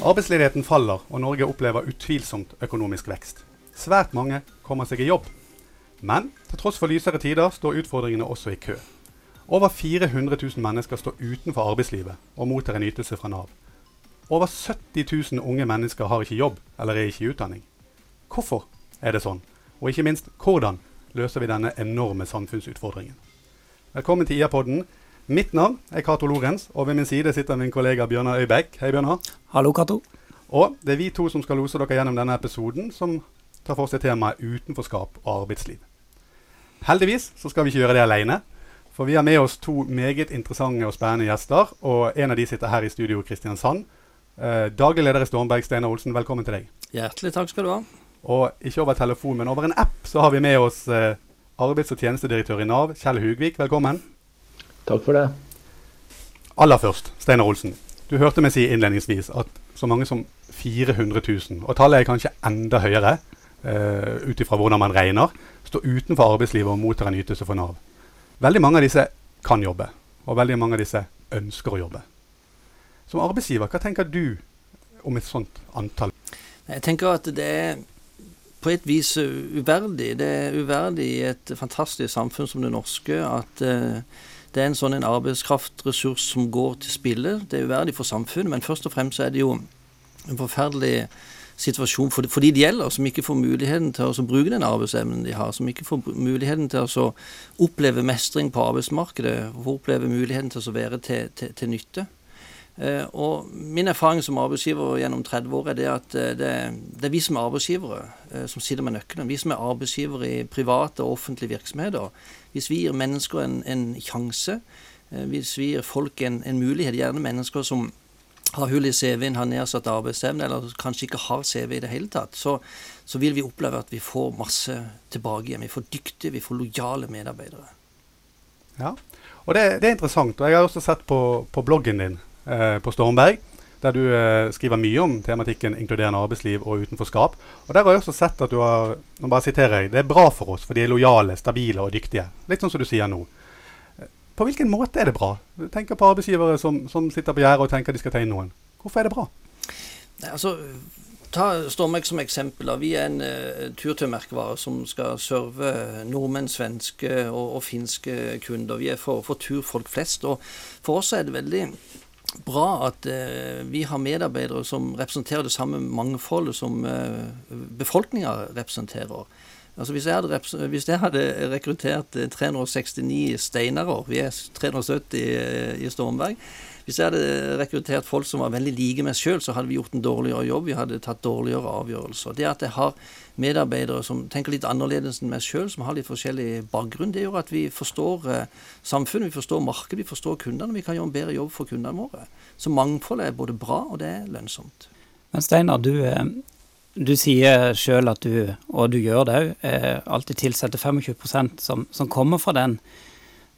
Arbeidsledigheten faller, og Norge opplever utvilsomt økonomisk vekst. Svært mange kommer seg i jobb. Men til tross for lysere tider står utfordringene også i kø. Over 400 000 mennesker står utenfor arbeidslivet og mottar en ytelse fra Nav. Over 70 000 unge mennesker har ikke jobb eller er ikke i utdanning. Hvorfor er det sånn? Og ikke minst, hvordan løser vi denne enorme samfunnsutfordringen? Velkommen til IA-podden. Mitt navn er Cato Lorentz, og ved min side sitter min kollega Bjørnar Øybekk. Hei, Bjørnar. Hallo, Cato. Og det er vi to som skal lose dere gjennom denne episoden, som tar for seg temaet utenforskap og arbeidsliv. Heldigvis så skal vi ikke gjøre det alene. For vi har med oss to meget interessante og spennende gjester. Og en av de sitter her i studio, Kristiansand. Eh, daglig leder i Stormberg, Steinar Olsen, velkommen til deg. Hjertelig takk skal du ha. Og ikke over telefon, men over en app så har vi med oss eh, arbeids- og tjenestedirektør i Nav, Kjell Hugvik. Velkommen. Takk for det. Aller først, Steinar Olsen. Du hørte meg si innledningsvis at så mange som 400 000, og tallet er kanskje enda høyere uh, ut ifra hvordan man regner, står utenfor arbeidslivet og mottar en ytelse for Nav. Veldig mange av disse kan jobbe, og veldig mange av disse ønsker å jobbe. Som arbeidsgiver, hva tenker du om et sånt antall? Jeg tenker at det er på et vis uverdig. Det er uverdig i et fantastisk samfunn som det norske at uh, det er en sånn en arbeidskraftressurs som går til spille. Det er uverdig for samfunnet, men først og fremst er det jo en forferdelig situasjon for, for de det gjelder, som ikke får muligheten til å bruke den arbeidsevnen de har, som ikke får muligheten til å oppleve mestring på arbeidsmarkedet, og oppleve muligheten til å være til, til, til nytte. Eh, og Min erfaring som arbeidsgiver gjennom 30 år er det at eh, det, det er vi som er arbeidsgivere eh, som sitter med nøkkelen. Vi som er arbeidsgivere i private og offentlige virksomheter. Hvis vi gir mennesker en, en sjanse, hvis vi gir folk en, en mulighet, gjerne mennesker som har hull i CV-en, har nedsatt arbeidsevne, eller kanskje ikke har CV i det hele tatt, så, så, vil vi oppleve at vi får masse tilbake igjen. Vi får dyktige, vi får lojale medarbeidere. Ja, og det, det er interessant. og Jeg har også sett på, på bloggen din eh, på Stormberg, der du eh, skriver mye om tematikken inkluderende arbeidsliv og utenforskap. Og Der har jeg også sett at du har nå bare siterer jeg, det er bra for oss, for de er lojale, stabile og dyktige. Litt sånn som du sier nå. På hvilken måte er det bra? Du tenker på arbeidsgivere som, som sitter på gjerdet og tenker de skal ta inn noen. Hvorfor er det bra? Nei, Altså, ta Stormek som eksempel. Vi er en uh, turtøymerkevare som skal serve nordmenn, svenske og, og finske kunder. Vi er for, for turfolk flest. Og for oss er det veldig bra at eh, vi har medarbeidere som representerer det samme mangfoldet som eh, befolkninga representerer. Altså hvis jeg, hadde, hvis jeg hadde rekruttert 369 eh, steinere, vi er 370 i, i Stormberg Hvis jeg hadde rekruttert folk som var veldig like meg sjøl, så hadde vi gjort en dårligere jobb. Vi hadde tatt dårligere avgjørelser. Det at jeg har medarbeidere som tenker litt annerledes enn meg sjøl, som har litt forskjellig bakgrunn, det gjør at vi forstår eh, samfunnet, vi forstår markedet, vi forstår kundene. Vi kan gjøre en bedre jobb for kundene våre. Så mangfoldet er både bra og det er lønnsomt. Men Steinar, du, eh, du sier sjøl at du, og du gjør det òg, eh, alltid tilsetter 25% som, som kommer fra den,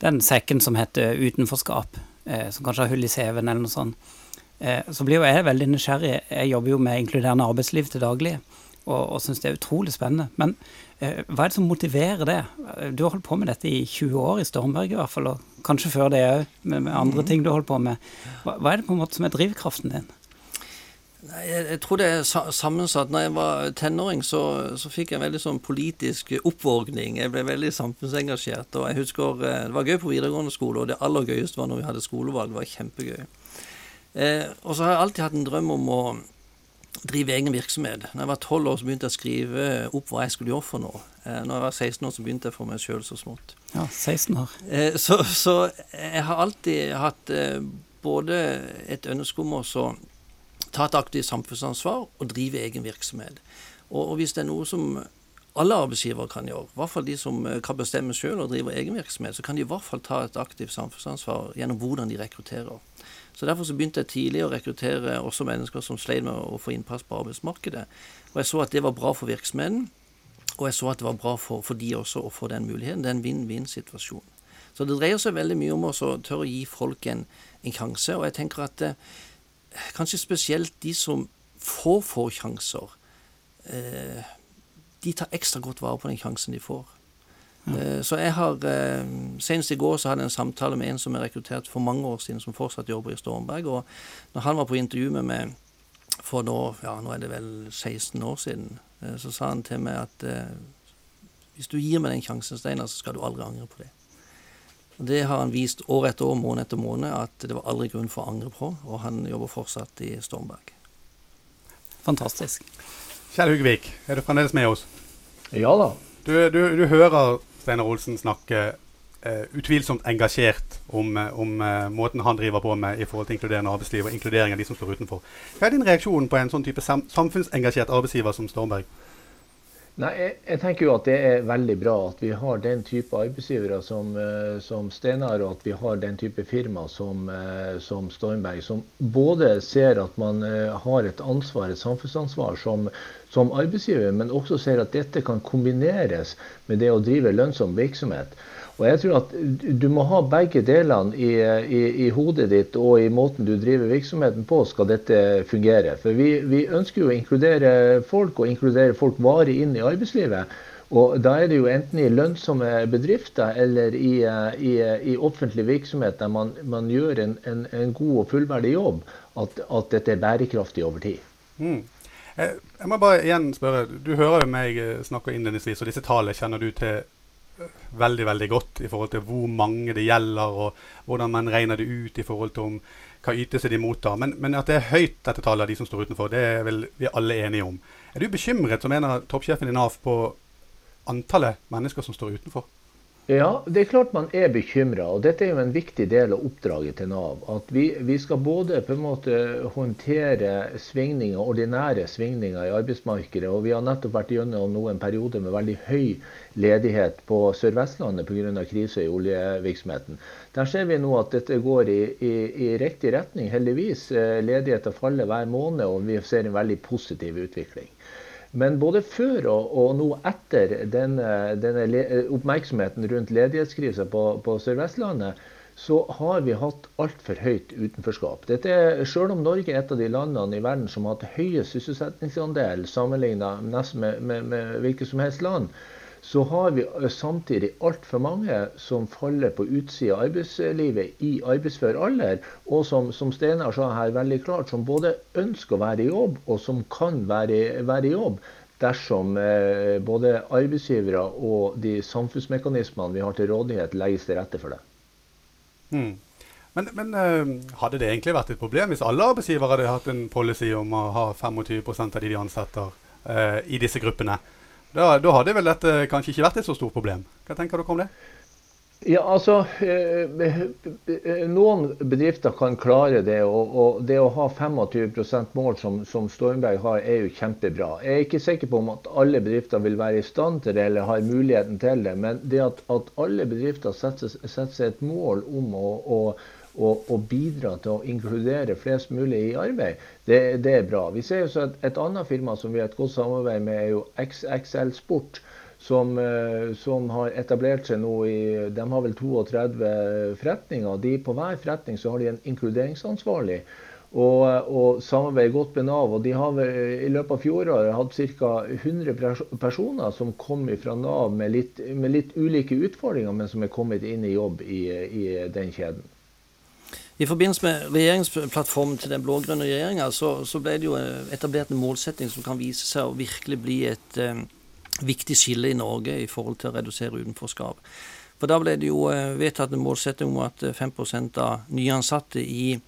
den, sekken som heter utenforskap, som kanskje har hull i CV-en eller noe sånt. Så blir jo jeg veldig nysgjerrig. Jeg jobber jo med inkluderende arbeidsliv til daglig, og, og syns det er utrolig spennende. Men eh, hva er det som motiverer det? Du har holdt på med dette i 20 år i Stormberg i hvert fall, og kanskje før det òg, med, med, andre mm. ting du har holdt på med. Hva, hva er det på en måte som er drivkraften din? Nei, jeg, jeg, tror det er sammensatt. Når jeg var tenåring, så, så fikk jeg en veldig sånn politisk oppvåkning. Jeg ble veldig samfunnsengasjert. Og jeg husker eh, Det var gøy på videregående skole, og det aller gøyeste var når vi hadde skolevalg. Det var kjempegøy. Eh, og så har jeg alltid hatt en drøm om å drive egen virksomhet. Når jeg var tolv år, så begynte jeg å skrive opp hva jeg skulle gjøre for noe. Eh, når jeg var 16 år, så begynte jeg for meg sjøl så smått. Ja, 16 år. Eh, så, så, jeg har alltid hatt eh, både et ønske om å ta et aktivt samfunnsansvar og drive egen virksomhet. Og, og, hvis det er noe som alle arbeidsgivere kan gjøre, i hvert fall de som kan bestemme selv og driver egen virksomhet, så kan de i hvert fall ta et aktivt samfunnsansvar gjennom hvordan de rekrutterer. Så Derfor så begynte jeg tidlig å rekruttere også mennesker som sleit med å få innpass på arbeidsmarkedet. Og Jeg så at det var bra for virksomheten, og jeg så at det var bra for, for de også å få den muligheten. Det er en vinn-vinn-situasjon. Så det dreier seg veldig mye om å tørre å gi folk en, en sjanse. Og jeg tenker at eh, kanskje spesielt de som får få sjanser, eh, de tar ekstra godt vare på den sjansen de får. Ja. Eh, så jeg har eh, Senest i går så hadde jeg en samtale med en som er rekruttert for mange år siden, som fortsatt jobber i Stormberg. Og når han var på intervju med meg for nå, ja, nå er det vel 16 år siden, eh, så sa han til meg at eh, hvis du gir meg den sjansen, Steinar, så skal du aldri angre på det. Og Det har han vist år etter år, måned etter måned, at det var aldri grunn for å angre på. Og han jobber fortsatt i Stormberg. Fantastisk. Kjell Hugvik, er du fremdeles med oss? Ja da. Du, du, du hører Steinar Olsen snakke uh, utvilsomt engasjert om, uh, om uh, måten han driver på med i forhold til inkluderende arbeidsliv og inkludering av de som står utenfor. Hva er din reaksjon på en sånn type sam samfunnsengasjert arbeidsgiver som Stormberg? Nei, jeg, jeg, tenker jo at det er veldig bra at vi har den type arbeidsgivere som, uh, som Steinar, og at vi har den type firma som, uh, som Stormberg, som både ser at man uh, har et ansvar, et samfunnsansvar som, som, arbeidsgiver, men også ser at dette kan kombineres med det å drive lønnsom virksomhet. Og jeg tror at Du må ha begge delene i, i, i, hodet ditt og i måten du driver virksomheten på, skal dette fungere. For vi, vi ønsker jo å inkludere folk, og inkludere folk varig inn i arbeidslivet. Og Da er det jo enten i lønnsomme bedrifter eller i, i, i offentlig virksomhet der man, man gjør en, en, en, god og fullverdig jobb, at, at dette er bærekraftig over tid. Mm. Jeg, jeg må bare igjen spørre, Du hører jo meg snakke innledningsvis, og disse tallene kjenner du til veldig veldig godt i forhold til hvor mange det gjelder, og hvordan man regner det ut i forhold til om hva ytelse de mottar. Men, men, at det er høyt, dette tallet av de som står utenfor, det er vel vi alle enige om. Er du bekymret, som en av toppsjefen i Nav, på antallet mennesker som står utenfor? Ja, det er klart man er bekymra. Og dette er jo en viktig del av oppdraget til Nav. At vi, vi, skal både på en måte håndtere svingninger, ordinære svingninger i arbeidsmarkedet. Og vi har nettopp vært gjennom noen perioder med veldig høy ledighet på Sør-Vestlandet pga. krise i oljevirksomheten. Der ser vi nå at dette går i, i, i riktig retning, heldigvis. Eh, ledigheten faller hver måned, og vi ser en veldig positiv utvikling. Men både før og, og nå etter denne, denne oppmerksomheten rundt ledighetskrisa på, på Sør-Vestlandet, så har vi hatt altfor høyt utenforskap. Dette er, selv om Norge er et av de landene i verden som har hatt høyest sysselsettingsandel sammenlignet med, med, med hvilket som helst land, så har vi eh, samtidig altfor mange som faller på utsida av arbeidslivet i arbeidsfør alder, og som, som Steinar sa her veldig klart, som både ønsker å være i jobb, og som kan være, være i jobb dersom eh, både arbeidsgivere og de samfunnsmekanismene vi har til rådighet, legges til rette for det. Mm. Men, men uh, hadde det egentlig vært et problem hvis alle arbeidsgivere hadde hatt en policy om å ha 25% av de de ansetter uh, i disse gruppene? Da, da, hadde vel dette kanskje ikke vært et så stort problem. Hva tenker dere om det? Ja, altså, eh, Noen bedrifter kan klare det. Og, det å ha 25% mål som, Stormberg har, er jo kjempebra. Jeg er ikke sikker på om at alle bedrifter vil være i stand til det eller har muligheten til det. Men det at, at alle bedrifter setter, setter, seg et mål om å, å og, og, bidra til å inkludere flest mulig i arbeid, det, det er bra. Vi ser jo at Et annet firma som vi har et godt samarbeid med, er jo XXL Sport. Som, eh, som, har etablert seg nå i De har vel 32 forretninger. De, på hver forretning så har de en inkluderingsansvarlig. Og, og samarbeider godt med Nav. og De har i løpet av fjoråret hatt ca. 100 personer som kom fra Nav med litt, med litt, ulike utfordringer, men som er kommet inn i jobb i, i den kjeden. I forbindelse med regjeringsplattformen til den blå-grønne regjeringa så, så, ble det jo eh, etablert en målsetting som kan vise seg å virkelig bli et eh, viktig skille i Norge i forhold til å redusere utenforskap. For Da ble det jo eh, vedtatt en målsetting om at 5 eh, av nyansatte i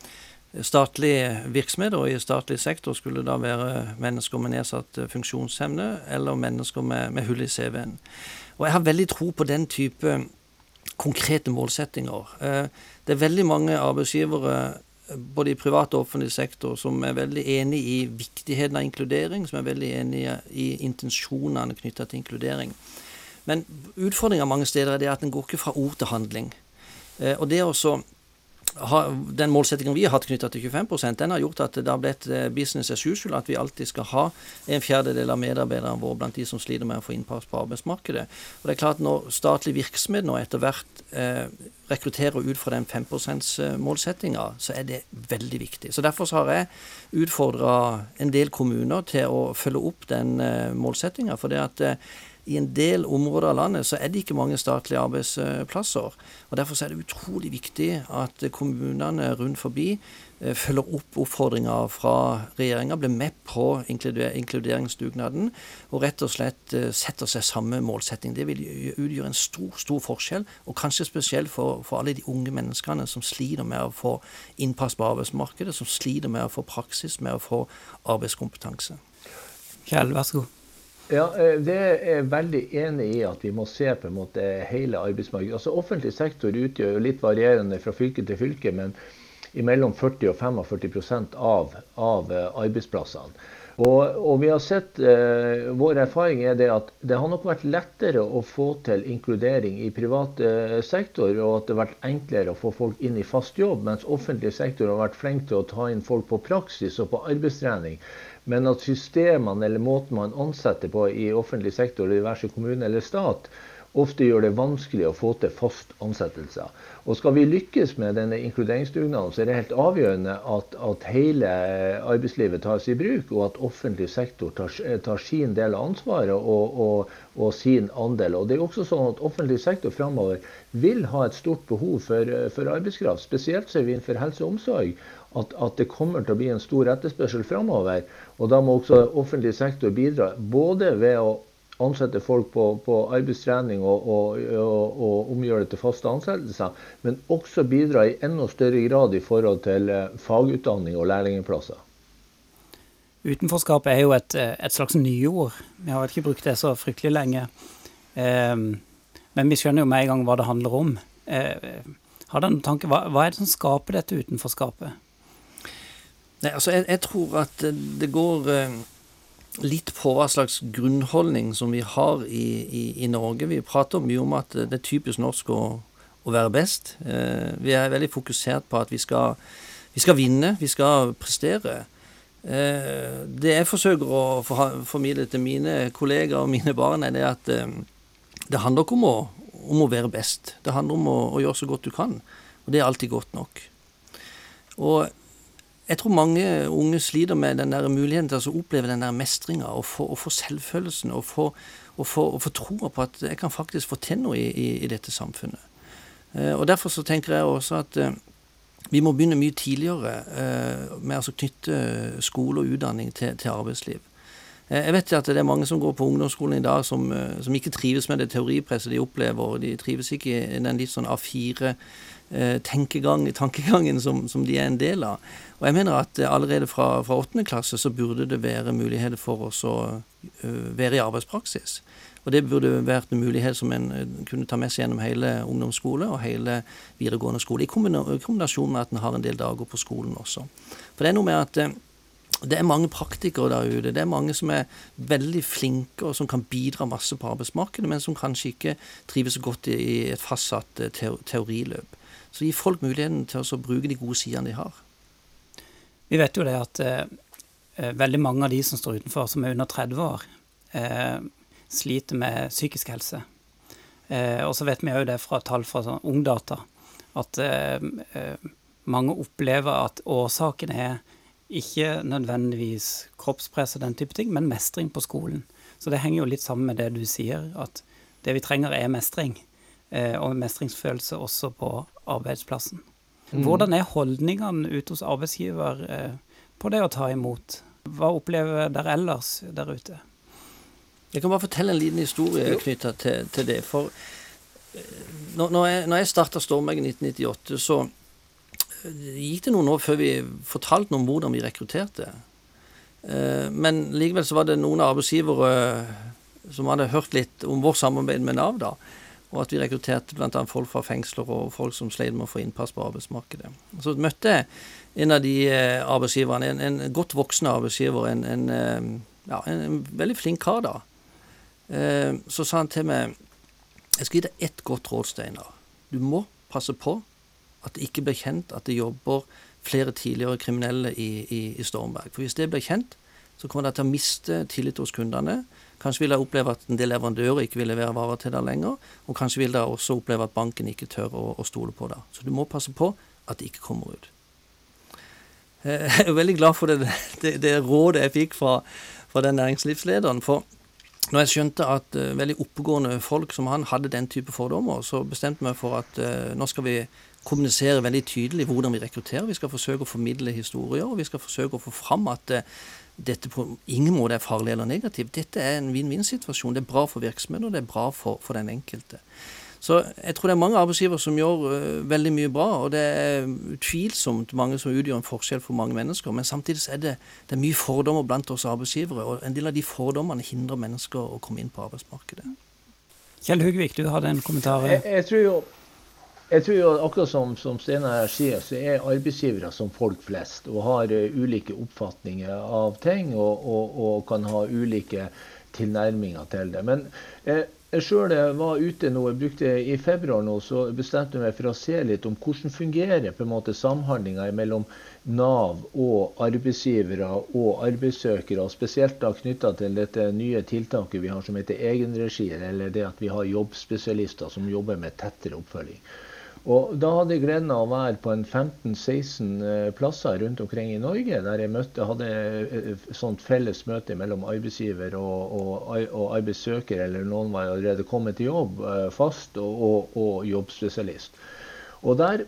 statlige virksomheter og i statlig sektor skulle da være mennesker med nedsatt funksjonsevne eller mennesker med, med hull i CV-en. Og Jeg har veldig tro på den type konkrete målsettinger. Eh, det er veldig mange arbeidsgivere eh, både i privat og offentlig sektor som er veldig enig i viktigheten av inkludering, som er veldig enig i intensjonene knytta til inkludering. Men utfordringa mange steder er at den går ikke fra ord til handling. Eh, og det også den målsettingen vi har hatt knytta til 25 den har gjort at det har blitt eh, business as usual. At vi alltid skal ha en fjerdedel av medarbeiderne våre blant de som sliter med å få innpass på arbeidsmarkedet. Og det er klart Når statlig virksomhet nå etter hvert eh, rekrutterer ut fra den 5 %-målsettinga, så er det veldig viktig. Så Derfor så har jeg utfordra en del kommuner til å følge opp den eh, målsettinga. For det at eh, i en del områder av landet så er det ikke mange statlige arbeidsplasser. og Derfor er det utrolig viktig at kommunene rundt forbi eh, følger opp oppfordringer fra regjeringa, blir med på inkluderingsdugnaden og rett og slett eh, setter seg samme målsetting. Det vil utgjøre en stor, stor forskjell, og kanskje spesielt for, for alle de unge menneskene som sliter med å få innpass på arbeidsmarkedet, som sliter med å få praksis, med å få arbeidskompetanse. Kjell, vær så god. Ja, eh, Det er jeg veldig enig i at vi må se på en måte hele arbeidsmarkedet. Altså Offentlig sektor utgjør jo litt varierende fra fylke til fylke, men mellom 40 og 45% av, av eh, arbeidsplassene. Og, og, vi har sett, eh, Vår erfaring er det at det har nok vært lettere å få til inkludering i privat eh, sektor, og at det har vært enklere å få folk inn i fast jobb, mens offentlig sektor har vært flink til å ta inn folk på praksis og på arbeidstrening. Men at systemene eller måten man ansetter på i offentlig sektor, diverse kommune eller stat, ofte gjør det vanskelig å få til fast ansettelser. Og Skal vi lykkes med denne inkluderingsdugnaden, så er det helt avgjørende at, at, hele arbeidslivet tas i bruk, og at offentlig sektor tar, tar sin del av ansvaret og, og, og, sin andel. Og det er også sånn at Offentlig sektor framover vil ha et stort behov for, for arbeidskraft. Spesielt ser vi innenfor helse og omsorg at, at, det kommer til å bli en stor etterspørsel framover. Og da må også offentlig sektor bidra. Både ved å ansette folk på, på arbeidstrening og, og, og, og, omgjøre det til faste ansettelser, men også bidra i enda større grad i forhold til eh, fagutdanning og lærlingplasser. Utenforskap er jo et, et slags nyord. Vi har ikke brukt det så fryktelig lenge. Eh, men vi skjønner jo med en gang hva det handler om. Eh, har du noen tanke, hva, hva er det som skaper dette utenforskapet? Nei, altså jeg, jeg, tror at det går eh, litt på hva slags grunnholdning som vi har i, i, i, Norge. Vi prater mye om at det er typisk norsk å, å være best. Eh, vi er veldig fokusert på at vi skal, vi skal vinne, vi skal prestere. Eh, det jeg forsøker å formidle til mine kollegaer og mine barn, er det at eh, det handler ikke om å, om å være best. Det handler om å, å gjøre så godt du kan. Og det er alltid godt nok. Og jeg tror mange unge sliter med den der muligheten til å oppleve den der mestringa og få, selvfølelsen og få, og, få, og få, troa på at jeg kan faktisk få til noe i, i, i dette samfunnet. Eh, og Derfor så tenker jeg også at eh, vi må begynne mye tidligere eh, med å knytte skole og utdanning til, til arbeidsliv. Eh, jeg vet at det er mange som går på ungdomsskolen i dag som, eh, som ikke trives med det teoripresset de opplever. De trives ikke i den litt sånn A4 Eh, som, som, de er en del av. Og jeg mener at allerede fra, fra 8. klasse så burde det være muligheter for oss å være i arbeidspraksis. Og det burde vært en mulighet som en kunne ta med seg gjennom hele ungdomsskole og hele videregående skole, i kombinasjon med at en har en del dager på skolen også. For det er noe med at det er mange praktikere der ute. Det er mange som er veldig flinke og som kan bidra masse på arbeidsmarkedet, men som kanskje ikke trives så godt i et fastsatt teoriløp. Så gi folk muligheten til å bruke de gode sidene de har. Vi vet jo det at eh, eh, veldig mange av de som står utenfor, som er under 30 år, eh, sliter med psykisk helse. Eh, og så vet vi òg det fra tall fra sånn Ungdata at eh, eh, mange opplever at årsaken er ikke nødvendigvis kroppspress og den type ting, men mestring på skolen. Så det henger jo litt sammen med det du sier, at det vi trenger er mestring. Eh, og mestringsfølelse også på arbeidsplassen. Mm. Hvordan er holdningene ute hos arbeidsgiver eh, på det å ta imot? Hva opplever dere ellers der ute? Jeg kan bare fortelle en liten historie knytta til, til, det. For når, når jeg, når jeg starta Stormegg i 1998, så gikk det noen år før vi fortalte noe om hvordan vi rekrutterte. Men likevel så var det noen arbeidsgivere som hadde hørt litt om vårt samarbeid med Nav. da, og at vi rekrutterte bl.a. folk fra fengsler og folk som sleit med å få innpass på arbeidsmarkedet. Så møtte jeg en av de eh, arbeidsgiverne, en, en godt voksen arbeidsgiver, en, en, eh, ja, en, veldig flink kar da. Eh, så sa han til meg jeg skal gi deg ett godt råd, Steinar. Du må passe på at det ikke blir kjent at det jobber flere tidligere kriminelle i, i, i Stormberg. For hvis det blir kjent, så kommer de til å miste tillit hos kundene. Kanskje vil de oppleve at en del leverandører ikke vil levere varer til deg lenger. Og kanskje vil de også oppleve at banken ikke tør å, å stole på deg. Så du må passe på at det ikke kommer ut. Eh, jeg er veldig glad for det, det, det rådet jeg fikk fra, fra, den næringslivslederen. For når jeg skjønte at uh, veldig oppegående folk som han hadde den type fordommer, så bestemte jeg meg for at uh, nå skal vi kommunisere veldig tydelig hvordan vi rekrutterer. Vi skal forsøke å formidle historier, og vi skal forsøke å få fram at uh, dette på ingen måte er farlig eller negativt. Dette er en vinn-vinn-situasjon. Det er bra for virksomheten, og det er bra for, for, den enkelte. Så jeg tror det er mange arbeidsgivere som gjør uh, veldig mye bra, og det er utvilsomt mange som utgjør en forskjell for mange mennesker. Men samtidig er det, det er mye fordommer blant oss arbeidsgivere, og en del av de fordommene hindrer mennesker å komme inn på arbeidsmarkedet. Kjell Hugvik, du hadde en kommentar? Jeg, jeg tror jo jeg tror jo akkurat som, som Steinar sier, så er arbeidsgivere som folk flest og har uh, ulike oppfatninger av ting og, og, og, kan ha ulike tilnærminger til det. Men eh, jeg sjøl var ute nå, jeg brukte i februar nå, så bestemte jeg meg for å se litt om hvordan fungerer på en måte samhandlinga mellom Nav og arbeidsgivere og arbeidssøkere, spesielt da knytta til dette nye tiltaket vi har som heter egenregi, eller det at vi har jobbspesialister som jobber med tettere oppfølging. Og Da hadde jeg gleden av å være på en 15-16 eh, plasser rundt omkring i Norge, der jeg møtte, hadde et eh, sånt felles møte mellom arbeidsgiver og, og, og arbeidssøker, eller noen var allerede kommet til jobb eh, fast, og, og jobbspesialist. Og, der,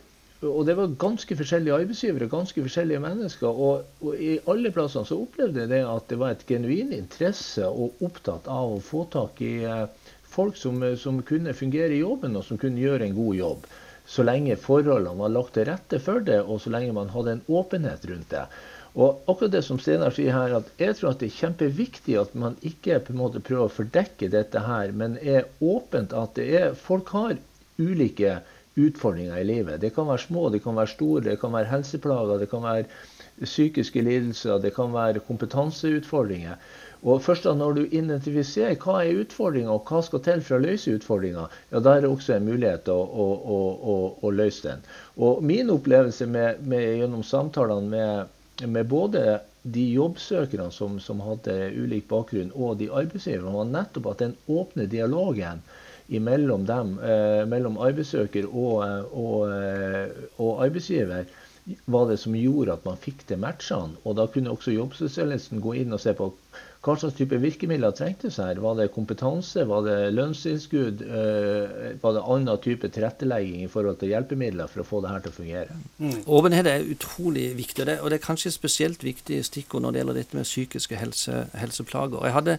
og det var ganske forskjellige arbeidsgivere, ganske forskjellige mennesker. Og, i alle plassene så opplevde jeg det at det var et genuin interesse og opptatt av å få tak i folk som, som kunne fungere i jobben, og som kunne gjøre en god jobb så lenge forholdene var lagt til rette for det, og så lenge man hadde en åpenhet rundt det. Og akkurat det som Steinar sier her, at jeg tror at det er kjempeviktig at man ikke på en måte prøver å fordekke dette her, men er åpent at det er, folk har ulike utfordringer i livet. Det kan være små, det kan være store, det kan være helseplager, det kan være psykiske lidelser, det kan være kompetanseutfordringer. Og først da når du identifiserer hva er utfordringa og hva skal til for å løse utfordringa, ja, da er det også en mulighet å, å, å, å, løse den. Og min opplevelse med, med, gjennom samtalene med, med, både de jobbsøkerne som, som, hadde ulik bakgrunn, og de arbeidsgiverne, var nettopp at den åpne dialogen mellom dem, eh, mellom arbeidssøker og, og, eh, og arbeidsgiver, var det som gjorde at man fikk til matchene. Og da kunne også jobbsosialisten gå inn og se på hva slags type virkemidler trengtes her? Var det kompetanse, var det lønnstilskudd, øh, var det annen type tilrettelegging i forhold til hjelpemidler for å få det her til å fungere? Mm. Er utrolig viktig, og det, og det, er kanskje spesielt viktig stikkord når det gjelder dette med psykiske helse, helseplager. Jeg hadde,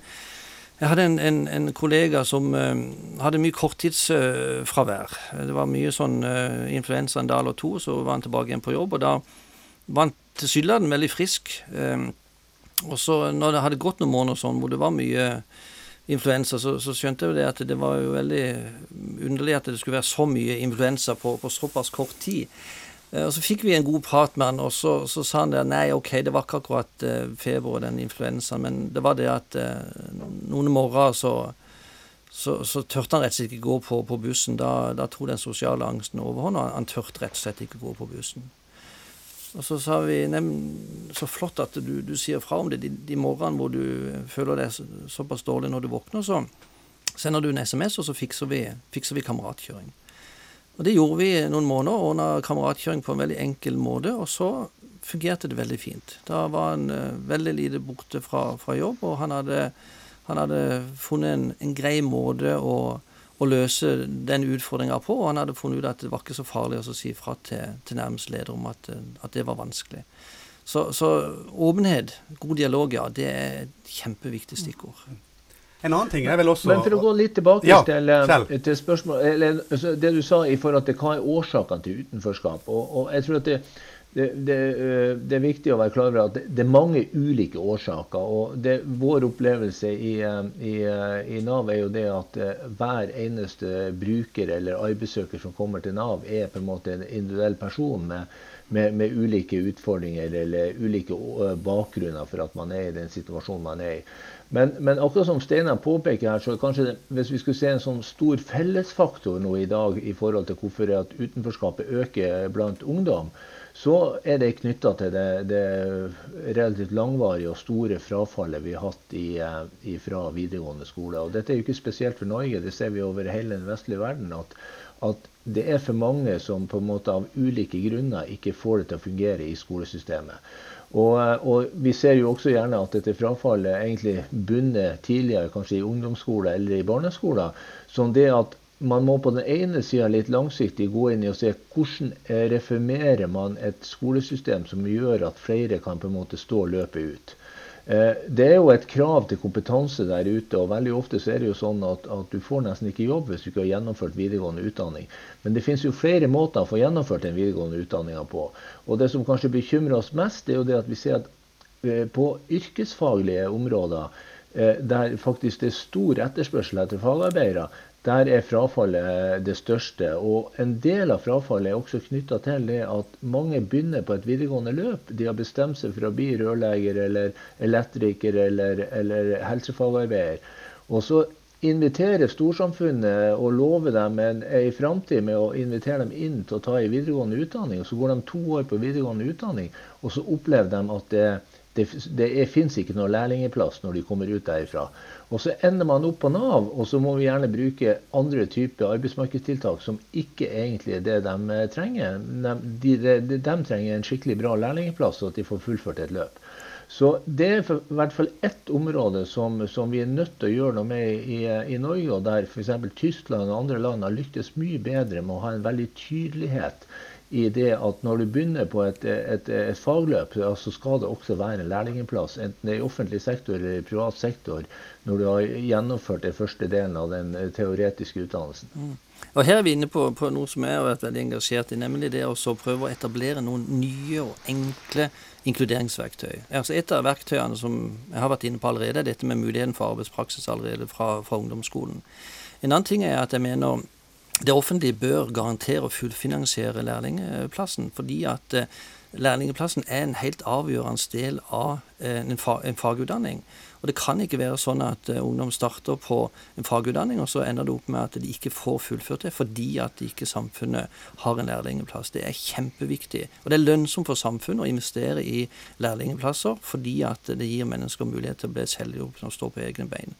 jeg hadde en, en, en, kollega som uh, hadde mye korttidsfravær. Det var mye sånn uh, influensa en dag eller to, så var han tilbake igjen på jobb. Og da var han tilsynelatende veldig frisk. Uh, og så når det hadde gått noen måneder sånn, hvor det var mye influensa, så, så, skjønte jeg det at det var jo veldig underlig at det skulle være så mye influensa på, på såpass kort tid. Eh, og Så fikk vi en god prat med han, og så, så sa han at nei, ok, det var ikke akkurat uh, feber og den influensaen, men det var det at uh, noen morgener så, så, så, tørte han rett og slett ikke gå på, på bussen. Da, da tok den sosiale angsten overhånd, og han tørte rett og slett ikke gå på bussen. Og så sa vi så flott at du, du, sier fra om det de, de morgenene hvor du føler deg så, såpass dårlig når du våkner, så sender du en SMS, og så fikser vi, fikser vi kameratkjøring. Og det gjorde vi noen måneder, ordna kameratkjøring på en veldig enkel måte, og så fungerte det veldig fint. Da var han uh, veldig lite borte fra, fra, jobb, og han hadde, han hadde funnet en, en grei måte å å løse den utfordringa på. Og han hadde funnet ut at det var ikke så farlig å si fra til, til nærmest leder om at, at, det var vanskelig. Så, så, åpenhet, god dialog, ja, det er et kjempeviktig stikkord. En annen ting er vel også Men for å gå litt tilbake ja, til, eh, til spørsmålet, eller, altså, det du sa i forhold til hva er årsakene til utenforskap. Og, og jeg tror at det, det, det, eh, det, er viktig å være klar over at det, er mange ulike årsaker. og Vår opplevelse i, eh, i, eh, i, Nav er jo det at hver eneste bruker eller arbeidssøker som kommer til Nav, er på en måte en individuell person med, med, med ulike utfordringer eller ulike bakgrunner for at man er i den situasjonen man er i. Men, men akkurat som Steinar påpeker her, så kanskje hvis vi skulle se en sånn stor fellesfaktor nå i dag i forhold til hvorfor utenforskapet øker blant ungdom, så er det knytta til det, det, relativt langvarige og store frafallet vi har hatt i, i, fra videregående skole. Og dette er jo ikke spesielt for Norge, det ser vi over hele den vestlige verden. At, at det er for mange som på en måte av ulike grunner ikke får det til å fungere i skolesystemet. Og, og, vi ser jo også gjerne at dette frafallet egentlig bunner tidligere, kanskje i ungdomsskole eller i barneskole. Som det at man må på den ene sida litt langsiktig gå inn i og se hvordan reformerer man et skolesystem som gjør at flere kan på en måte stå løpet ut. Eh, det er jo et krav til kompetanse der ute, og veldig ofte så er det jo sånn at, at du får nesten ikke jobb hvis du ikke har gjennomført videregående utdanning. Men det finnes jo flere måter å få gjennomført den videregående utdanninga på. Og det som kanskje bekymrer oss mest, er jo det at vi ser at eh, på yrkesfaglige områder eh, der faktisk det er stor etterspørsel etter fagarbeidere, der er frafallet det største. Og en del av frafallet er også knytta til det at mange begynner på et videregående løp. De har bestemt seg for å bli rørlegger eller elektriker eller, eller helsefagarbeider. Og så inviterer storsamfunnet og lover dem en, en framtid med å invitere dem inn til å ta en videregående utdanning. og Så går de to år på videregående utdanning, og så opplever de at det, det, det, det fins ikke noe lærlingeplass når de kommer ut derifra. Og så ender man opp på Nav, og så må vi gjerne bruke andre typer arbeidsmarkedstiltak som ikke egentlig er det de trenger. De, de, de, de trenger en skikkelig bra lærlingplass, og at de får fullført et løp. Så det er i hvert fall ett område som, som, vi er nødt til å gjøre noe med i, i Norge, og der f.eks. Tyskland og andre land har lyktes mye bedre med å ha en veldig tydelighet i det at når du begynner på et, et, et fagløp, så skal det også være en lærlingplass, enten det er i offentlig sektor eller i privat sektor, når du har gjennomført den første delen av den teoretiske utdannelsen. Mm. Og Her er vi inne på, på, noe som jeg har vært veldig engasjert i, nemlig det å prøve å etablere noen nye og enkle inkluderingsverktøy. Altså Et av verktøyene som jeg har vært inne på allerede, er dette med muligheten for arbeidspraksis allerede fra, fra ungdomsskolen. En annen ting er at jeg mener det offentlige bør garantere å fullfinansiere lærlingplassen, fordi at eh, lærlingplassen er en helt avgjørende del av eh, en, fagutdanning. Og Det kan ikke være sånn at eh, ungdom starter på en fagutdanning, og så ender det opp med at de ikke får fullført det fordi at ikke samfunnet har en lærlingplass. Det er kjempeviktig. Og det er lønnsomt for samfunnet å investere i lærlingplasser fordi at det gir mennesker mulighet til å bli selvhjulpne og stå på egne bein.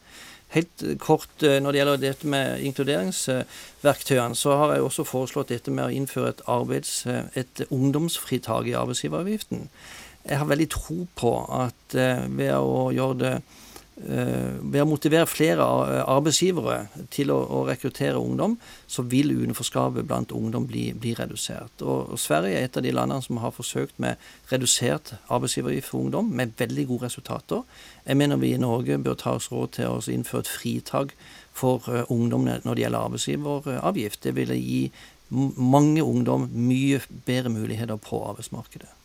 Helt kort eh, når det gjelder dette med inkluderingsverktøyene, så har jeg også foreslått dette med å innføre et, arbeids, eh, et ungdomsfritak i arbeidsgiveravgiften. Jeg har veldig tro på at eh, ved å gjøre det ved å motivere flere arbeidsgivere til å, å rekruttere ungdom, så vil utenforskapet blant ungdom bli, bli, redusert. Og, og, Sverige er et av de landene som har forsøkt med redusert arbeidsgiveravgift for ungdom, med veldig gode resultater. Jeg mener vi i Norge bør ta oss råd til å innføre et fritak for uh, ungdom når det gjelder arbeidsgiveravgift. Det ville gi mange ungdom mye bedre muligheter på arbeidsmarkedet.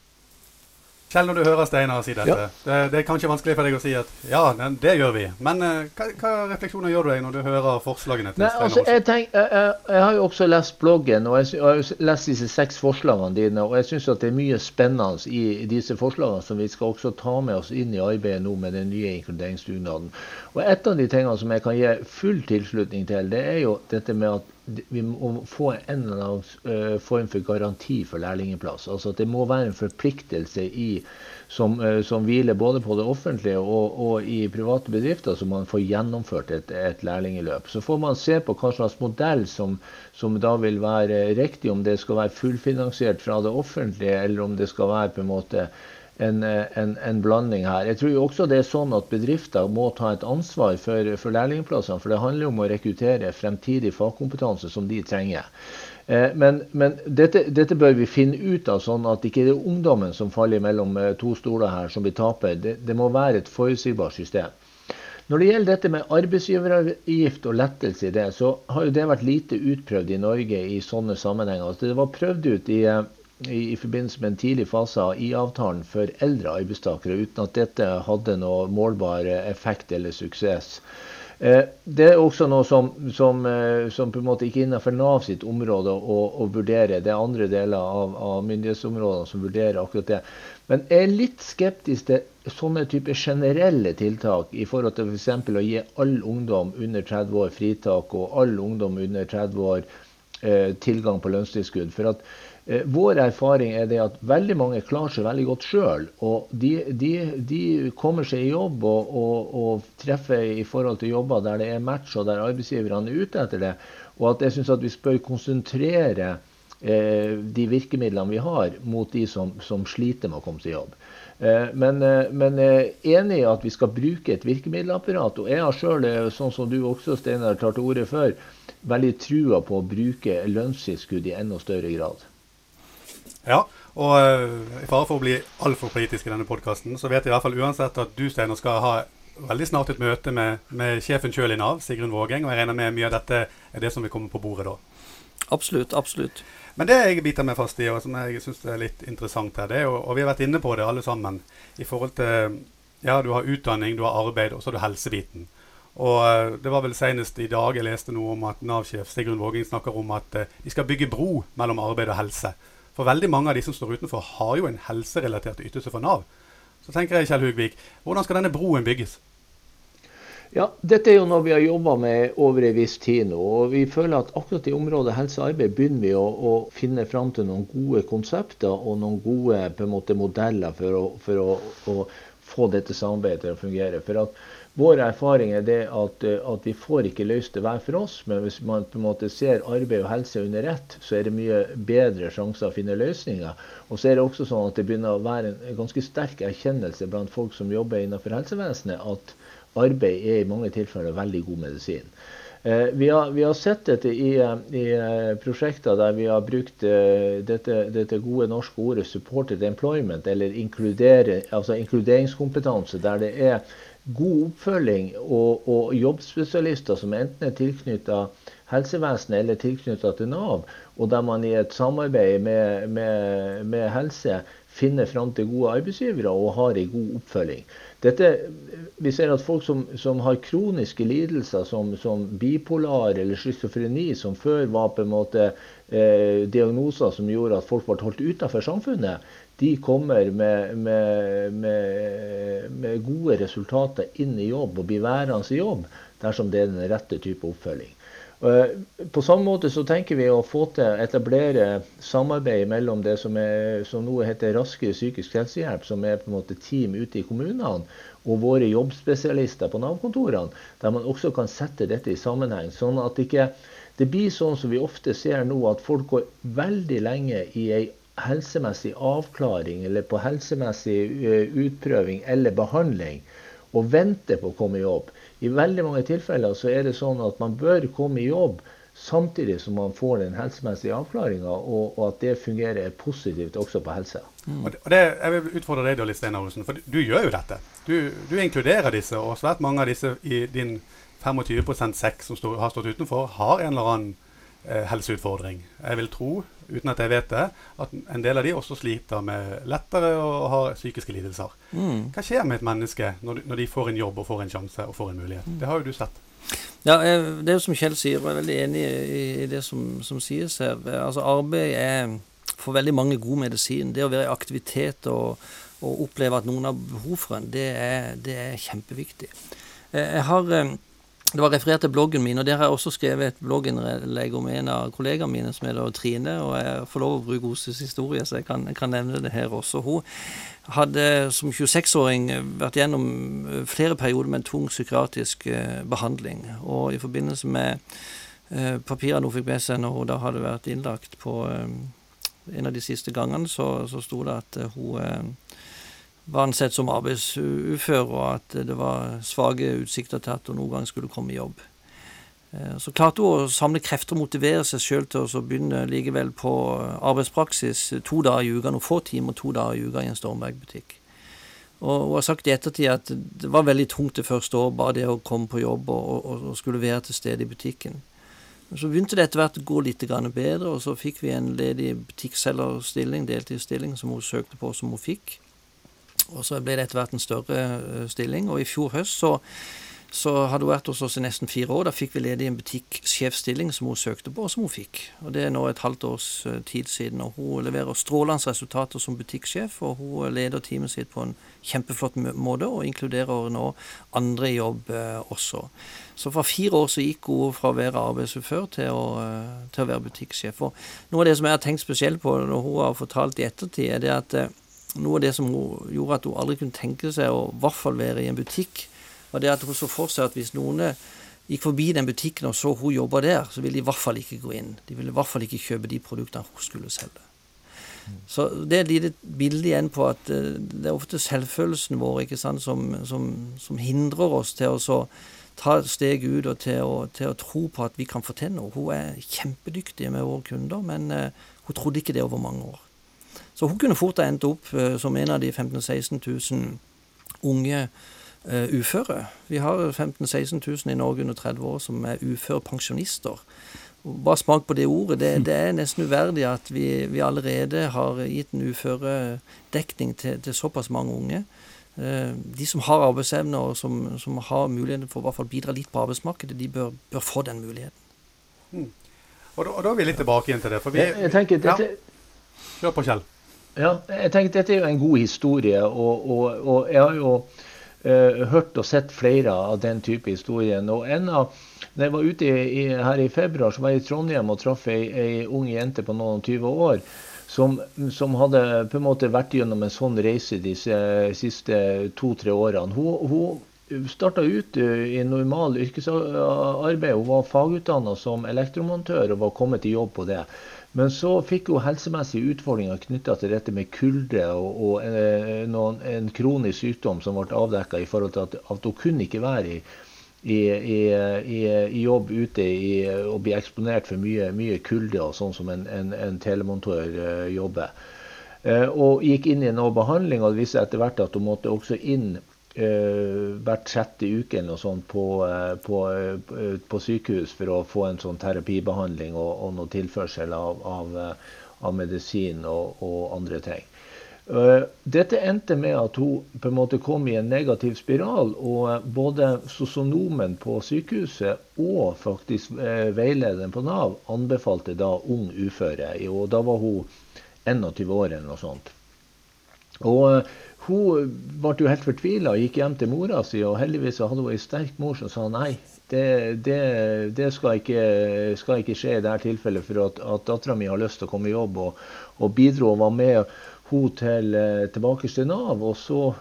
Kjell, når du hører Steinar si dette, ja. det, det, er kanskje vanskelig for deg å si at ja, det gjør vi. Men uh, hva, hva, refleksjoner gjør du deg når du hører forslagene til Nei, Steinar? Altså, jeg, tenk, jeg, jeg, jeg, har jo også lest bloggen og jeg, har lest disse seks forslagene dine. Og jeg syns det er mye spennende i, i, disse forslagene som vi skal også ta med oss inn i arbeidet nå med den nye inkluderingsdugnaden. Og et av de tingene som jeg kan gi full tilslutning til, det er jo dette med at vi må få en eller annen uh, form for garanti for lærlingplass. Altså at det må være en forpliktelse i, som, uh, som hviler både på det offentlige og, og, i private bedrifter, så man får gjennomført et, et lærlingløp. Så får man se på hva slags modell som, som, da vil være riktig, om det skal være fullfinansiert fra det offentlige, eller om det skal være på en måte en, en, en, blanding her. Jeg tror også det er sånn at bedrifter må ta et ansvar for, for lærlingplassene. For det handler om å rekruttere fremtidig fagkompetanse som de trenger. Eh, men, men dette, dette, bør vi finne ut av, sånn at ikke det er ungdommen som faller mellom eh, to stoler her, som blir taper. Det, det må være et forutsigbart system. Når det gjelder dette med arbeidsgiveravgift og lettelse i det, så har jo det vært lite utprøvd i Norge i sånne sammenhenger. Altså, det var prøvd ut i eh, i, i forbindelse med en tidlig fase av IA-avtalen for eldre arbeidstakere, uten at dette hadde noe målbar effekt eller suksess. Eh, det er også noe som, som, eh, som, på en måte ikke er innenfor Nav sitt område å, å, vurdere. Det er andre deler av, av myndighetsområdene som vurderer akkurat det. Men jeg er litt skeptisk til sånne typer generelle tiltak i forhold til f.eks. For å gi all ungdom under 30 år fritak og all ungdom under 30 år eh, tilgang på lønnstilskudd. For at vår erfaring er det at veldig mange klarer seg veldig godt sjøl. Og de, de, de, kommer seg i jobb og, og, og, treffer i forhold til jobber der det er match, og der arbeidsgiverne er ute etter det. Og at jeg syns at vi bør konsentrere eh, de virkemidlene vi har, mot de som, som sliter med å komme seg i jobb. Eh, men, eh, men enig i at vi skal bruke et virkemiddelapparat. Og jeg har sjøl, sånn som du også, Steinar, tar til orde før, veldig trua på å bruke lønnstilskudd i enda større grad. Ja, og uh, i fare for å bli altfor politisk i denne podkasten, så vet jeg i hvert fall uansett at du, Steinar, skal ha veldig snart et møte med, med sjefen sjøl i Nav, Sigrun Vågeng. Og jeg regner med mye av dette er det som vil komme på bordet da. Absolutt. Absolutt. Men det jeg biter meg fast i, og som jeg syns er litt interessant her, det er jo, og vi har vært inne på det alle sammen, i forhold til Ja, du har utdanning, du har arbeid, og så har du helsebiten. Og uh, det var vel senest i dag jeg leste noe om at Nav-sjef Sigrun Vågeng snakker om at uh, de skal bygge bro mellom arbeid og helse. For veldig mange av de som står utenfor, har jo en helserelatert ytelse fra Nav. Så tenker jeg, Kjell Hugvik, hvordan skal denne broen bygges? Ja, Dette er jo noe vi har jobba med over en viss tid nå. og Vi føler at akkurat i området helse og arbeid begynner vi å, å finne fram til noen gode konsepter og noen gode måte, modeller for, å, for å, å, få dette samarbeidet til å fungere. For at vår erfaring er det at, eh, at, vi får ikke løst det hver for oss, men hvis man på en måte ser arbeid og helse under ett, så er det mye bedre sjanser å finne løsninger. Og så er det også sånn at det begynner å være en ganske sterk erkjennelse blant folk som jobber innenfor helsevesenet, at arbeid er i mange tilfeller veldig god medisin. Eh, vi, har, vi, har, sett dette i, i, eh, prosjekter der vi har brukt dette, dette, gode norske ordet 'supported employment', eller altså inkluderingskompetanse, der det er god oppfølging og, og jobbspesialister som enten er tilknytta helsevesenet eller tilknytta til Nav, og der man i et samarbeid med, med, med helse finner fram til gode arbeidsgivere og har en god oppfølging. Dette, vi ser at folk som, som har kroniske lidelser som, som bipolar eller schizofreni, som før var på en måte eh, diagnoser som gjorde at folk ble holdt utenfor samfunnet, de kommer med, med, med, med, gode resultater inn i jobb og blir værende i jobb dersom det er den rette type oppfølging. Eh, på samme måte så tenker vi å få til å etablere samarbeid mellom det som, er, som nå heter Raskere psykisk helsehjelp, som er på en måte team ute i kommunene, og våre jobbspesialister på Nav-kontorene, der man også kan sette dette i sammenheng. sånn at ikke det blir sånn som vi ofte ser nå, at folk går veldig lenge i ei helsemessig avklaring eller på helsemessig eh, utprøving eller behandling og venter på å komme i jobb. I veldig mange tilfeller så er det sånn at man bør komme i jobb samtidig som man får den helsemessige avklaringa, og, og, at det fungerer positivt også på helse. Mm. Og det, jeg vil utfordre deg, litt, Steinar Olsen, for du gjør jo dette. Du, du, inkluderer disse, og svært mange av disse i din 25% sekk som stå, har stått utenfor, har en eller annen helseutfordring. Jeg vil tro uten at jeg vet det, at en del av de også sliter med lettere og har psykiske lidelser. Mm. Hva skjer med et menneske når, når, de får en jobb og får en sjanse og får en mulighet? Mm. Det har jo du sett. Ja, det er jo som Kjell sier, og jeg er veldig enig i det som, som sies her. Altså Arbeid er for veldig mange god medisin. Det å være i aktivitet og, og oppleve at noen har behov for en, det er, det er kjempeviktig. Jeg har det var referert til bloggen min, og der har jeg også skrevet et blogginnlegg om en av kollegaene mine, som heter Trine. Og jeg får lov å bruke hennes historie, så jeg kan, kan, nevne det her også. Hun hadde som 26-åring vært gjennom flere perioder med en tung psykiatrisk eh, behandling. Og i forbindelse med eh, papirene hun fikk med seg når hun da hadde vært innlagt på eh, en av de siste gangene, så, så sto det at hun var ansett som arbeidsufør, og at det var svake utsikter til at hun noen gang skulle komme i jobb. Eh, så klarte hun å samle krefter og motivere seg sjøl til å begynne likevel på arbeidspraksis to dager i uka, noen få timer to dager i uka i en Stormberg-butikk. Og hun har sagt i ettertid at det var veldig tungt det første år, bare det å komme på jobb og, og, og skulle være til stede i butikken. Men så begynte det etter hvert å gå litt bedre, og så fikk vi en ledig butikkselgerstilling, deltidsstilling, som hun søkte på, som hun fikk. Og så ble det etter hvert en større eh, stilling. Og i fjor høst så, så hadde hun vært hos oss i nesten fire år. Da fikk vi ledig en butikksjefstilling som hun søkte på, og som hun fikk. Og Det er nå et halvt års eh, tid siden. og Hun leverer strålende resultater som butikksjef, og hun leder teamet sitt på en kjempeflott måte, og inkluderer nå andre i jobb eh, også. Så fra fire år så gikk hun fra å være arbeidsufør til å, til å være butikksjef. Og Noe av det som jeg har tenkt spesielt på når hun har fortalt i ettertid, er det at noe av det som hun gjorde at hun aldri kunne tenke seg å i hvert fall være i en butikk, var det at hun så for seg at hvis noen gikk forbi den butikken og så hun jobba der, så ville de i hvert fall ikke gå inn. De ville i hvert fall ikke kjøpe de produktene hun skulle selge. Så det er et lite bilde igjen på at uh, det er ofte selvfølelsen vår ikke sant, som, som, som hindrer oss til å ta steg ut og til å, til å, tro på at vi kan få til noe. Hun er kjempedyktig med våre kunder, men uh, hun trodde ikke det over mange år. Så hun kunne fort ha endt opp uh, som en av de 15 000-16 000 unge uh, uføre. Vi har 15 000-16 000 i Norge under 30 år som er uføre pensjonister. Bare smak på det ordet. Det, det er nesten uverdig at vi, vi, allerede har gitt en uføredekning til, til såpass mange unge. Uh, de som har arbeidsevne og som, som, har muligheten for å hvert fall bidra litt på arbeidsmarkedet, de bør, bør få den muligheten. Mm. Og, da, og, da, er vi litt tilbake igjen til det. Vi, jeg, jeg tenker, dette, ja. Kjør på, Kjell. Ja, jeg tenker Dette er jo en god historie. og, og, og jeg har jo uh, hørt og sett flere av den type historier. Og en av, når jeg var ute i, i, her i februar, så var jeg i Trondheim og traff ei, ei ung jente på noen 20 år. Som, som, hadde på en måte vært gjennom en sånn reise de siste to-tre årene. Hun, hun starta ut eh, i normal yrkesarbeid. Hun var fagutdanna som elektromontør og var kommet i jobb på det. Men så fikk hun helsemessige utfordringer knytta til dette med kulde og, og en, noen, en, kronisk sykdom som ble avdekka i forhold til at, at hun kunne ikke være i, i, i, i jobb ute og bli eksponert for mye, mye kulde, og sånn som en, en, en telemontør eh, jobber. Eh, og gikk inn i noe behandling, og det viste etter hvert at hun måtte også inn hvert sjette uke eller noe sånt på, uh, på, uh, på, sykehus for å få en sånn terapibehandling og, og noe tilførsel av, av, av medisin og, og, andre ting. dette endte med at hun på en måte kom i en negativ spiral. Og både sosionomen på sykehuset og faktisk veilederen på Nav anbefalte da ung uføre. Og da var hun 21 år eller noe sånt. Og hun ble jo helt fortvila og gikk hjem til mora si. og Heldigvis hadde hun ei sterk mor som sa nei, det, det, det skal, ikke, skal, ikke, skje i dette tilfellet. For at, at dattera mi har lyst til å komme i jobb, og, og bidro og var med hun til, eh, tilbake til Nav. og så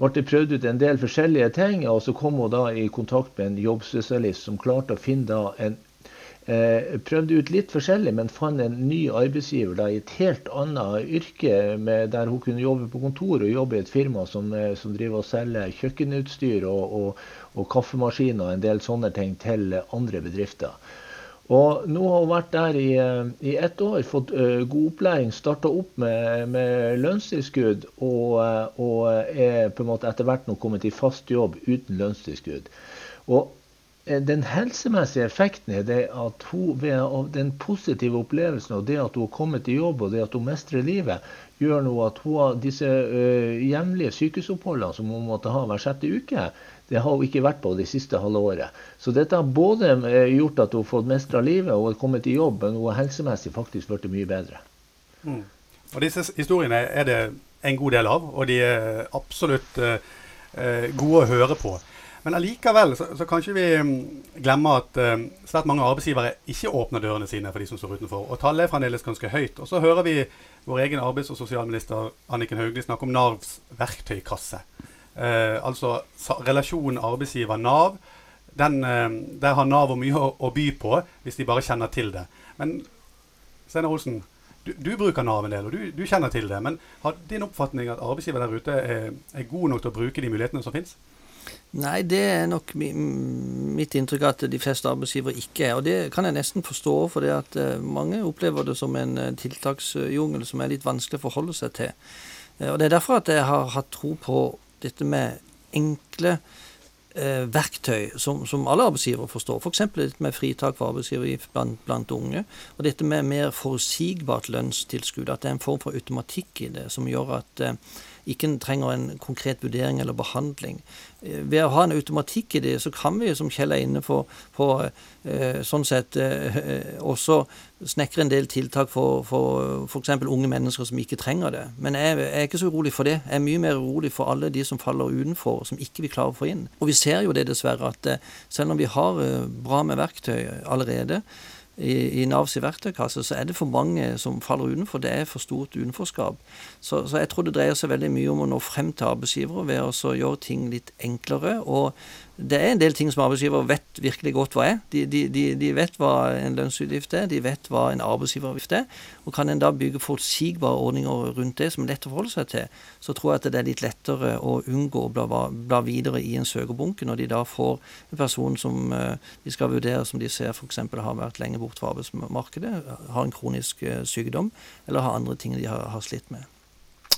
ble det prøvd ut en del forskjellige ting, og så kom hun da i kontakt med en jobbsosialist som klarte å finne da en Eh, prøvde ut litt forskjellig, men fant en ny arbeidsgiver da, i et helt annet yrke, med, der hun kunne jobbe på kontor og jobbe i et firma som, eh, som driver og selger kjøkkenutstyr og, og, og kaffemaskiner og en del sånne ting til andre bedrifter. Og nå har hun vært der i, eh, i ett år, fått uh, god opplæring, starta opp med, med lønnstilskudd og, og, er på en måte etter hvert nå kommet i fast jobb uten lønnstilskudd. Og Eh, den helsemessige effekten er det at hun ved den positive opplevelsen og det at hun har kommet i jobb og det at hun mestrer livet, gjør nå at hun har disse uh, jevnlige sykehusoppholdene som hun måtte ha hver sjette uke, det har hun ikke vært på det siste halve året. Så dette har både gjort at hun har fått mestra livet og har kommet i jobb, men hun har helsemessig faktisk blitt mye bedre. Mm. Og Disse historiene er det en god del av, og de er absolutt uh, gode å høre på. Men allikevel så, så kan vi mm, glemme at uh, svært mange arbeidsgivere ikke åpner dørene sine for de som står utenfor. Og tallet er fremdeles ganske høyt. Og så hører vi vår egen arbeids- og sosialminister Anniken Hauglie snakke om Navs verktøykasse. Uh, altså relasjonen arbeidsgiver-Nav. Uh, der har Nav mye å, å, by på, hvis de bare kjenner til det. Men Steinar Olsen, du, du, bruker Nav en del, og du, du, kjenner til det. Men har din oppfatning at arbeidsgiver der ute er, er god nok til å bruke de mulighetene som finnes? Nei, det er nok mitt inntrykk at de fleste arbeidsgivere ikke er. Og det kan jeg nesten forstå, for det at eh, mange opplever det som en eh, tiltaksjungel som er litt vanskelig å forholde seg til. Eh, og Det er derfor at jeg har hatt tro på dette med enkle verktøy som, som, alle arbeidsgivere forstår. F.eks. For dette med fritak for arbeidsgiveravgift blant, blant, unge. Og dette med mer forutsigbart lønnstilskudd. At det er en form for automatikk i det som gjør at eh, ikke trenger en konkret vurdering eller behandling. ved å ha en automatikk i det, så kan vi, som Kjell er inne på, på eh, sånn sett eh, også snekre en del tiltak for f.eks. unge mennesker som ikke trenger det. Men jeg, jeg, er ikke så urolig for det. Jeg er mye mer urolig for alle de som faller utenfor, som ikke vi klarer å få inn. Og vi ser jo det dessverre, at selv om vi har bra med verktøy allerede, i, i Navs verktøykasse, så er det for mange som faller utenfor. Det er for stort utenforskap. Så, så, jeg tror det dreier seg veldig mye om å nå frem til arbeidsgivere ved å gjøre ting litt enklere. Og det er en del ting som arbeidsgiver vet virkelig godt hva er. De, de, de, vet hva en lønnsutgift er, de vet hva en arbeidsgiveravgift er. Og kan en da bygge forutsigbare ordninger rundt det som er lett å forholde seg til, så tror jeg at det er litt lettere å unngå å bla, bla videre i en søkerbunke når de da får en person som eh, de skal vurdere, som de ser f.eks. har vært lenge borte fra arbeidsmarkedet, har en kronisk eh, sykdom eller har andre ting de har, har slitt med.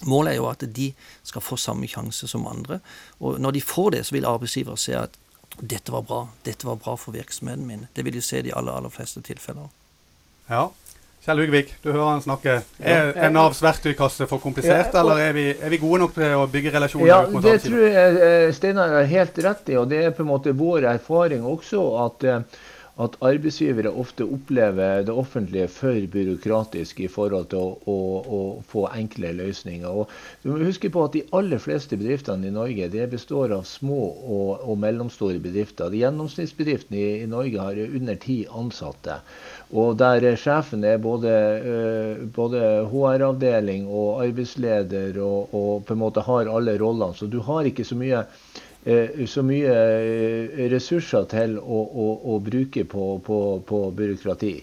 Målet er jo at de skal få samme sjanse som andre. Og når de får det, så vil arbeidsgiver se at dette var bra. Dette var bra for virksomheten min. Det vil de se i de aller, aller fleste tilfeller. Ja. Kjell Hugvik, du hører han snakke. Er, er Navs verktøykasse for komplisert, ja, eller er vi, er vi, gode nok til å bygge relasjoner ja, mot Det tror jeg eh, Steinar har helt rett i, og det er på en måte vår erfaring også at uh, at arbeidsgivere ofte opplever det offentlige for byråkratisk i forhold til å, å, å, få enkle løsninger. Og du må huske på at De aller fleste bedriftene i Norge det består av små og, og mellomstore bedrifter. De Gjennomsnittsbedriften i, i, Norge har under ti ansatte. Og der sjefen er både, uh, både HR-avdeling og arbeidsleder og, og på en måte har alle rollene. Så du har ikke så mye så mye eh, ressurser til å, å, å bruke på, på, på byråkrati.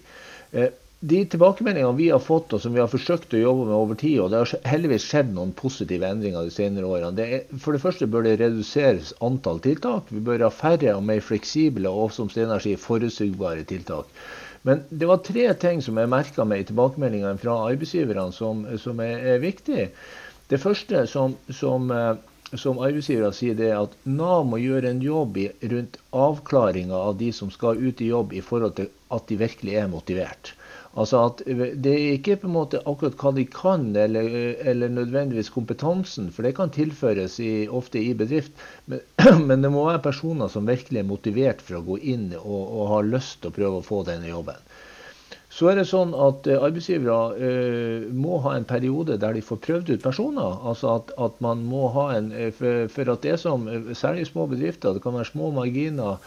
Eh, de tilbakemeldingene vi har fått og som vi har forsøkt å jobbe med over tid, og det har heldigvis skjedd noen positive endringer de senere årene, det er, for det første bør det reduseres antall tiltak. Vi bør ha færre og mer fleksible og som Steinar sier, forutsigbare tiltak. Men det var tre ting som jeg merka meg i tilbakemeldingene fra arbeidsgiverne som, som er, er viktig. Det første som, som som arbeidsgivere sier det at Nav må gjøre en jobb i, rundt avklaringa av de som skal ut i jobb, i forhold til at de virkelig er motivert. Altså at Det er ikke på en måte akkurat hva de kan, eller, eller nødvendigvis kompetansen, for det kan tilføres i, ofte i bedrift. Men, men, det må være personer som virkelig er motivert for å gå inn og, og har lyst til å prøve å få denne jobben. Så er det sånn at uh, arbeidsgivere eh, må ha en periode der de får prøvd ut personer. Altså at, at man må ha en uh, for, for, at det som særlig små bedrifter, det kan være små marginer,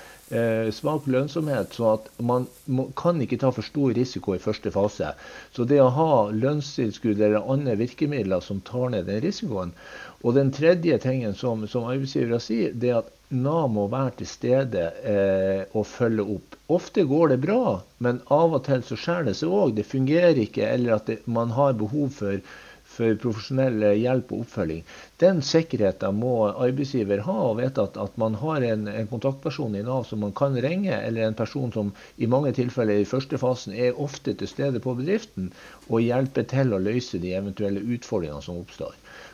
svak lønnsomhet. Så at man må, kan ikke ta for stor risiko i første fase. Så det å ha lønnstilskudd eller andre virkemidler som tar ned den risikoen. Og den tredje tingen som, som arbeidsgivere sier, det er at Nav må være til stede eh, og følge opp. Ofte går det bra, men av og til så skjer det seg òg. Det fungerer ikke, eller at det, man har behov for, for, profesjonell hjelp og oppfølging. Den sikkerheten må arbeidsgiver ha, og vite at, at man har en, en, kontaktperson i Nav som man kan ringe, eller en person som i mange tilfeller i første fasen er ofte til stede på bedriften og hjelper til å løse de eventuelle utfordringene som oppstår.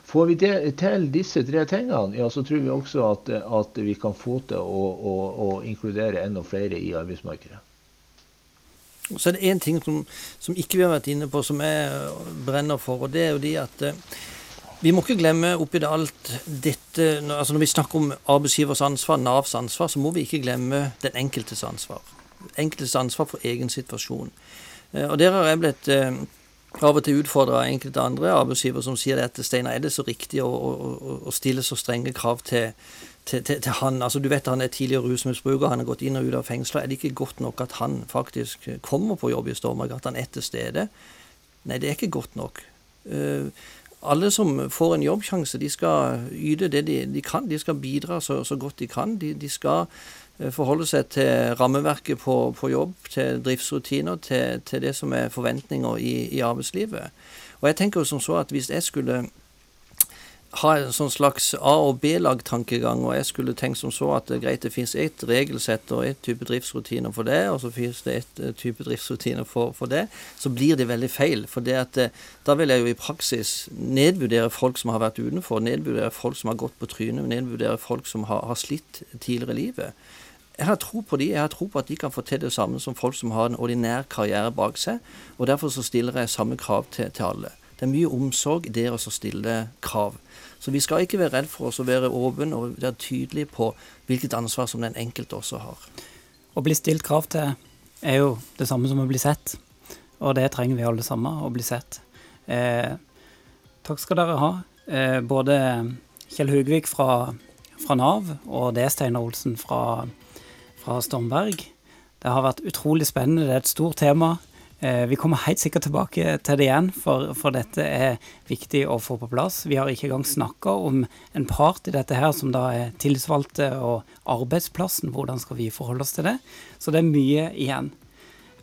Får vi til disse tre tingene, ja, så tror vi også at, at vi kan få til å, å, å, inkludere enda flere i arbeidsmarkedet. Så er det én ting som, som, ikke vi har vært inne på, som jeg brenner for. og det er jo de at eh, vi må ikke glemme oppi det alt dette altså Når vi snakker om arbeidsgivers ansvar, Navs ansvar, så må vi ikke glemme den enkeltes ansvar. Enkeltes ansvar for egen situasjon. Eh, og Der har jeg blitt eh, av og til utfordra enkelte andre arbeidsgivere som sier at Steinar, er det så riktig å, å, å stille så strenge krav til, til, til, til, han? Altså Du vet han er tidligere rusmisbruker, han har gått inn og ut av fengsler. Er det ikke godt nok at han faktisk kommer på jobb i Stormark, at han er til stede? Nei, det er ikke godt nok. Uh, alle som får en jobbsjanse, de skal yte det de, de kan. De skal bidra så, så godt de kan. De, de skal Eh, forholde seg til rammeverket på, på jobb, til driftsrutiner, til, til, det som er forventninger i, i, arbeidslivet. Og jeg tenker jo som så at hvis jeg skulle ha en sånn slags A- og B-lag-tankegang, og jeg skulle tenkt som så at det er greit, det finnes ett regelsett og ett type driftsrutiner for det, og så finnes det ett eh, type driftsrutiner for, for, det, så blir det veldig feil. For det at, eh, da vil jeg jo i praksis nedvurdere folk som har vært utenfor, nedvurdere folk som har gått på trynet, nedvurdere folk som har, har slitt tidligere i livet. Jeg har tro på de, jeg har tro på at de kan få til det samme som folk som har en ordinær karriere bak seg. og Derfor så stiller jeg samme krav til, til alle. Det er mye omsorg i det å stille krav. Så vi skal ikke være redd for oss å være åpen og være tydelig på hvilket ansvar som den enkelte også har. Å bli stilt krav til er jo det samme som å bli sett, og det trenger vi alle sammen, å bli sett. Eh, takk skal dere ha, eh, både Kjell Hugvik fra, fra Nav og det Steinar Olsen fra, fra Stormberg. Det har vært utrolig spennende, det er et stort tema. Eh, vi kommer helt sikkert tilbake til det igjen, for, for, dette er viktig å få på plass. Vi har ikke engang snakka om en part i dette her, som da er tillitsvalgte og arbeidsplassen. Hvordan skal vi forholde oss til det? Så det er mye igjen.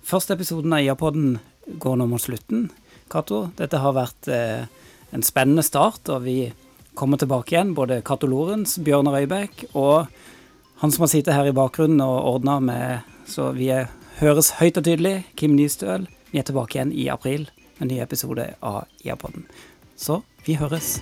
Første episoden av IA-podden går nå mot slutten. Cato, dette har vært eh, en spennende start, og vi kommer tilbake igjen. Både Cato Lorentz, Bjørnar Øybekk og han som har sittet her i bakgrunnen og ordna med Så vi er høres høyt og tydelig. Kim Nystøl. Vi er tilbake igjen i april med en ny episode av IA-podden. Så vi høres.